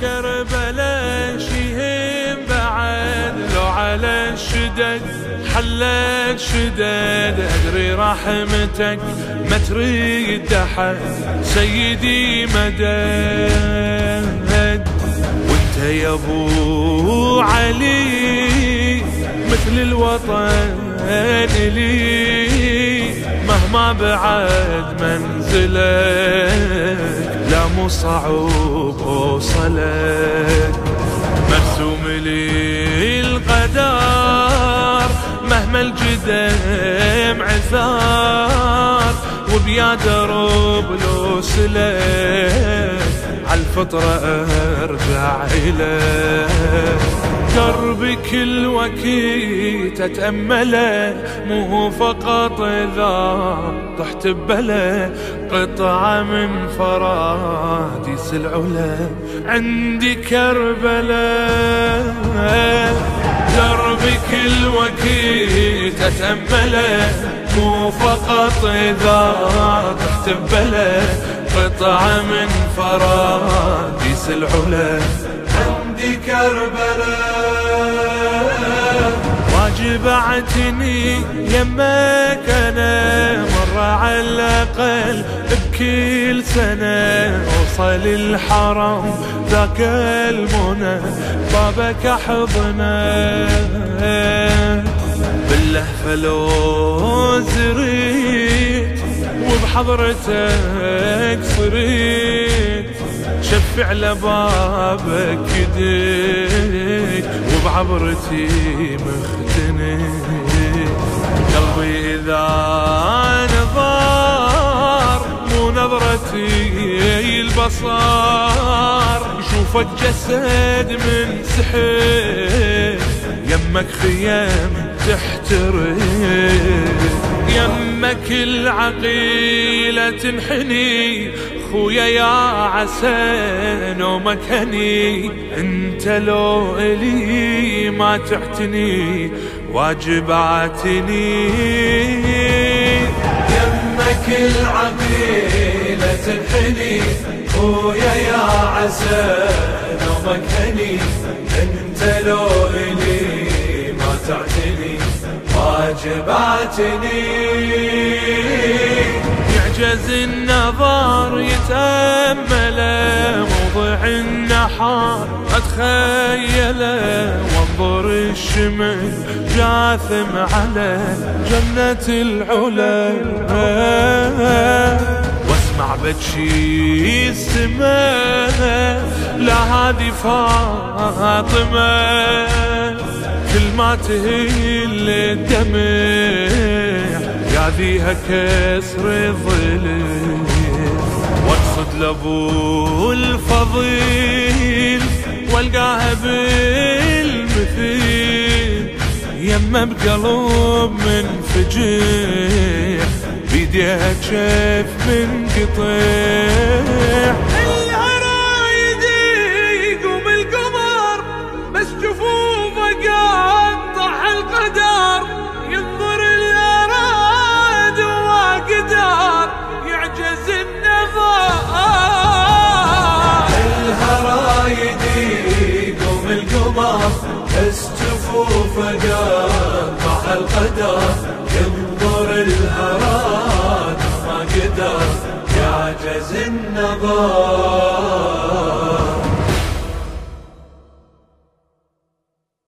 كربلاء شيهم بعد لو على الشدد حلت شدد. أدري رحمتك ما تريد أحد سيدي مدد. وأنت يا أبو علي مثل الوطن لي مهما بعد منزلك لا مو صعب اوصلك مرسوم لي القدر مهما الجدم عثار وبيا درب لو سلك عالفطرة أرجع إليك دربي كل وقت اتأمله مو فقط إذا طحت ببلة قطعة من فراديس العلا. عندي كربلاء دربي كل وقت اتأمله مو فقط إذا طحت ببلة قطعة من فراديس العلا. عندي كربلاء واجبعتني يمك أنا مرة على الاقل بكل سنة اوصل الحرم ذاك المنى بابك احضنه باللهفة لو زريت وبحضرتك صريت. شفع لبابك يديك وبعبرتي مختني قلبي إذا نظر مو نظرتي البصار يشوفك جسد من سحر يمك خيام تحترق. يمك العقيلة تنحني خويا يا عسى نومك هني أنت لو إلي ما تعتني واجباتني. يمك العقيلة تنحني خويا يا عسى نومك هني أنت لو إلي ما تعتني واجباتني. يعجز النظر يتأمله موضع النحار. أتخيله وانظر الشمس جاثم على جنة العلا. واسمع بتشي السماء لا فاطمة. كل ما تهل الدمع. يا ذيها كسر الظلم واقصد لابو الفضيل والقاها بالمثيل. يمه بقلب منفجر بيديها كشف من قطيع القمر بس جفوفه قطع القدر ينظر الهراد قدر يعجز النظر.